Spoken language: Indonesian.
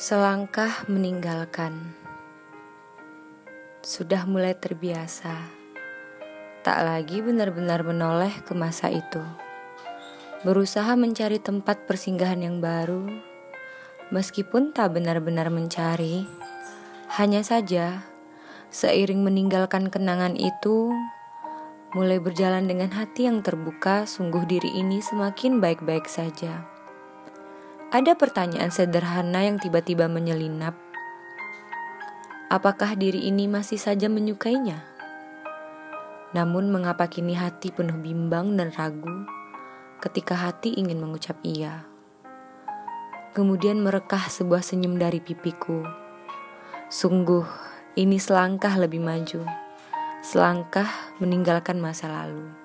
Selangkah meninggalkan, sudah mulai terbiasa, tak lagi benar-benar menoleh ke masa itu. Berusaha mencari tempat persinggahan yang baru, meskipun tak benar-benar mencari. Hanya saja, seiring meninggalkan kenangan itu, mulai berjalan dengan hati yang terbuka. Sungguh, diri ini semakin baik-baik saja. Ada pertanyaan sederhana yang tiba-tiba menyelinap. Apakah diri ini masih saja menyukainya? Namun, mengapa kini hati penuh bimbang dan ragu ketika hati ingin mengucap iya? Kemudian merekah sebuah senyum dari pipiku. Sungguh, ini selangkah lebih maju, selangkah meninggalkan masa lalu.